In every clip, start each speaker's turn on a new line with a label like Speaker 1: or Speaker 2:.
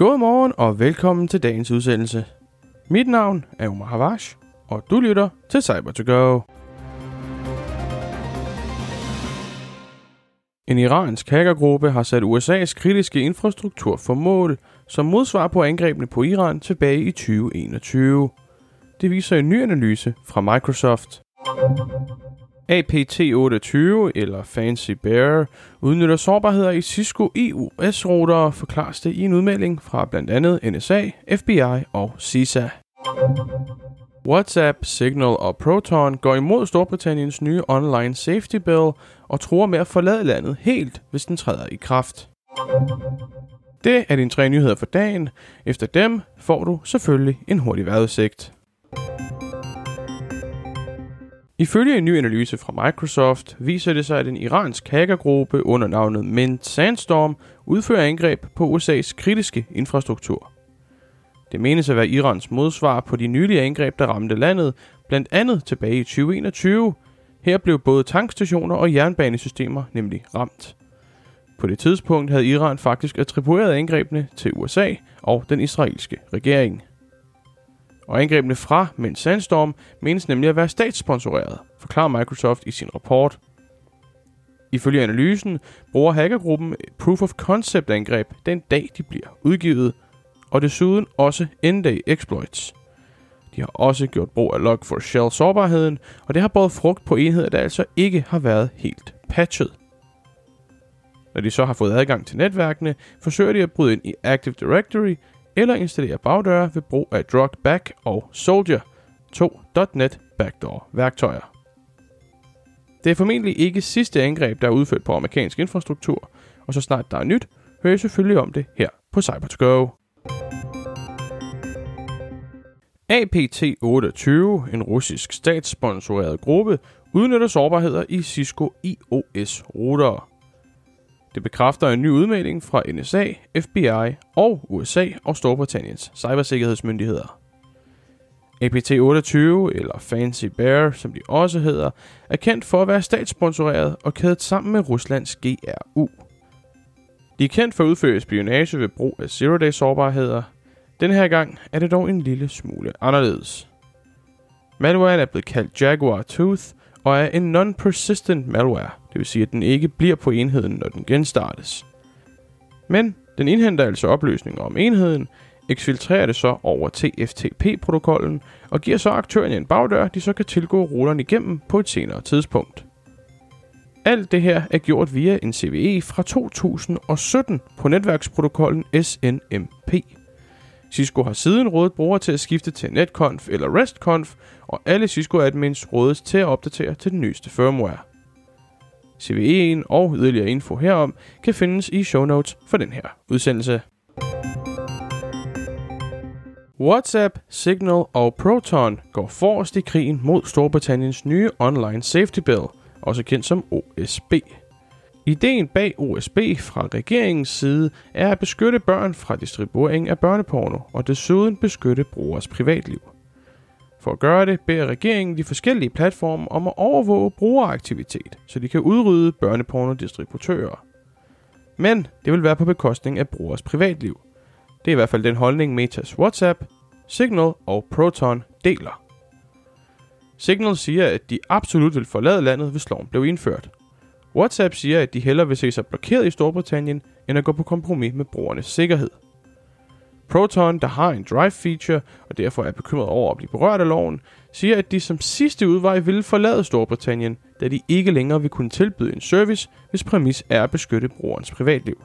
Speaker 1: Godmorgen og velkommen til dagens udsendelse. Mit navn er Omar Havash, og du lytter til cyber to go En iransk hackergruppe har sat USA's kritiske infrastruktur for mål som modsvar på angrebene på Iran tilbage i 2021. Det viser en ny analyse fra Microsoft. APT28 eller Fancy Bear udnytter sårbarheder i Cisco EUS-routere, forklares det i en udmelding fra blandt andet NSA, FBI og CISA. WhatsApp, Signal og Proton går imod Storbritanniens nye online safety bill og tror med at forlade landet helt, hvis den træder i kraft. Det er dine tre nyheder for dagen. Efter dem får du selvfølgelig en hurtig vejrudsigt. Ifølge en ny analyse fra Microsoft viser det sig, at en iransk hackergruppe under navnet Mint Sandstorm udfører angreb på USA's kritiske infrastruktur. Det menes at være Irans modsvar på de nylige angreb, der ramte landet, blandt andet tilbage i 2021. Her blev både tankstationer og jernbanesystemer nemlig ramt. På det tidspunkt havde Iran faktisk attribueret angrebene til USA og den israelske regering. Og angrebene fra Mint Sandstorm menes nemlig at være statssponsoreret, forklarer Microsoft i sin rapport. Ifølge analysen bruger hackergruppen Proof of Concept angreb den dag de bliver udgivet, og desuden også End-Day Exploits. De har også gjort brug af Log4Shell sårbarheden, og det har båret frugt på enheder, der altså ikke har været helt patchet. Når de så har fået adgang til netværkene, forsøger de at bryde ind i Active Directory eller installere bagdøre ved brug af Drug Back og Soldier, to .NET Backdoor værktøjer. Det er formentlig ikke sidste angreb, der er udført på amerikansk infrastruktur, og så snart der er nyt, hører jeg selvfølgelig om det her på cyber go APT28, en russisk statssponsoreret gruppe, udnytter sårbarheder i Cisco IOS routere. Det bekræfter en ny udmelding fra NSA, FBI og USA og Storbritanniens cybersikkerhedsmyndigheder. APT28, eller Fancy Bear, som de også hedder, er kendt for at være statssponsoreret og kædet sammen med Ruslands GRU. De er kendt for at udføre spionage ved brug af zero-day sårbarheder. Denne her gang er det dog en lille smule anderledes. Malwaren er blevet kaldt Jaguar Tooth og er en non-persistent malware, det vil sige, at den ikke bliver på enheden, når den genstartes. Men den indhenter altså oplysninger om enheden, eksfiltrerer det så over TFTP-protokollen og giver så aktøren en bagdør, de så kan tilgå ruteren igennem på et senere tidspunkt. Alt det her er gjort via en CVE fra 2017 på netværksprotokollen SNMP. Cisco har siden rådet brugere til at skifte til netconf eller restconf, og alle Cisco-admins rådes til at opdatere til den nyeste firmware. CVE'en og yderligere info herom kan findes i show notes for den her udsendelse. WhatsApp, Signal og Proton går forrest i krigen mod Storbritanniens nye online safety bill, også kendt som OSB. Ideen bag OSB fra regeringens side er at beskytte børn fra distribuering af børneporno og desuden beskytte brugers privatliv. For at gøre det beder regeringen de forskellige platforme om at overvåge brugeraktivitet, så de kan udrydde børnepornodistributører. Men det vil være på bekostning af brugers privatliv. Det er i hvert fald den holdning Metas WhatsApp, Signal og Proton deler. Signal siger, at de absolut vil forlade landet, hvis loven blev indført. WhatsApp siger, at de hellere vil se sig blokeret i Storbritannien, end at gå på kompromis med brugernes sikkerhed. Proton, der har en drive-feature og derfor er bekymret over at blive berørt af loven, siger, at de som sidste udvej ville forlade Storbritannien, da de ikke længere vil kunne tilbyde en service, hvis præmis er at beskytte brugerens privatliv.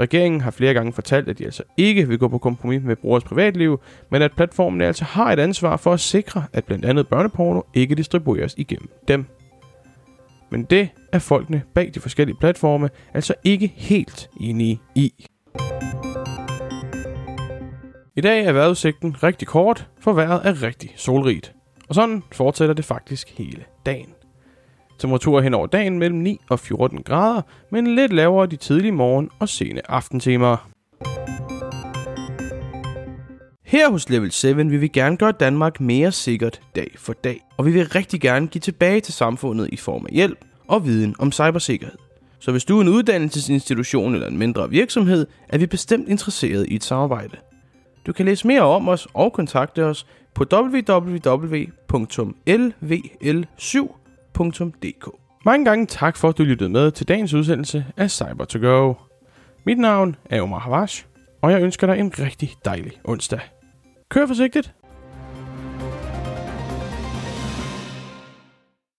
Speaker 1: Regeringen har flere gange fortalt, at de altså ikke vil gå på kompromis med brugers privatliv, men at platformen altså har et ansvar for at sikre, at blandt andet børneporno ikke distribueres igennem dem. Men det er folkene bag de forskellige platforme altså ikke helt enige i. I dag er vejrudsigten rigtig kort, for vejret er rigtig solrigt. Og sådan fortsætter det faktisk hele dagen. Temperaturer hen over dagen mellem 9 og 14 grader, men lidt lavere de tidlige morgen- og sene aftentimer. Her hos Level 7 vil vi gerne gøre Danmark mere sikkert dag for dag, og vi vil rigtig gerne give tilbage til samfundet i form af hjælp og viden om cybersikkerhed. Så hvis du er en uddannelsesinstitution eller en mindre virksomhed, er vi bestemt interesseret i et samarbejde. Du kan læse mere om os og kontakte os på www.lvl7.dk. Mange gange tak for, at du lyttede med til dagens udsendelse af cyber to go Mit navn er Omar Havash, og jeg ønsker dig en rigtig dejlig onsdag. Kør forsigtigt!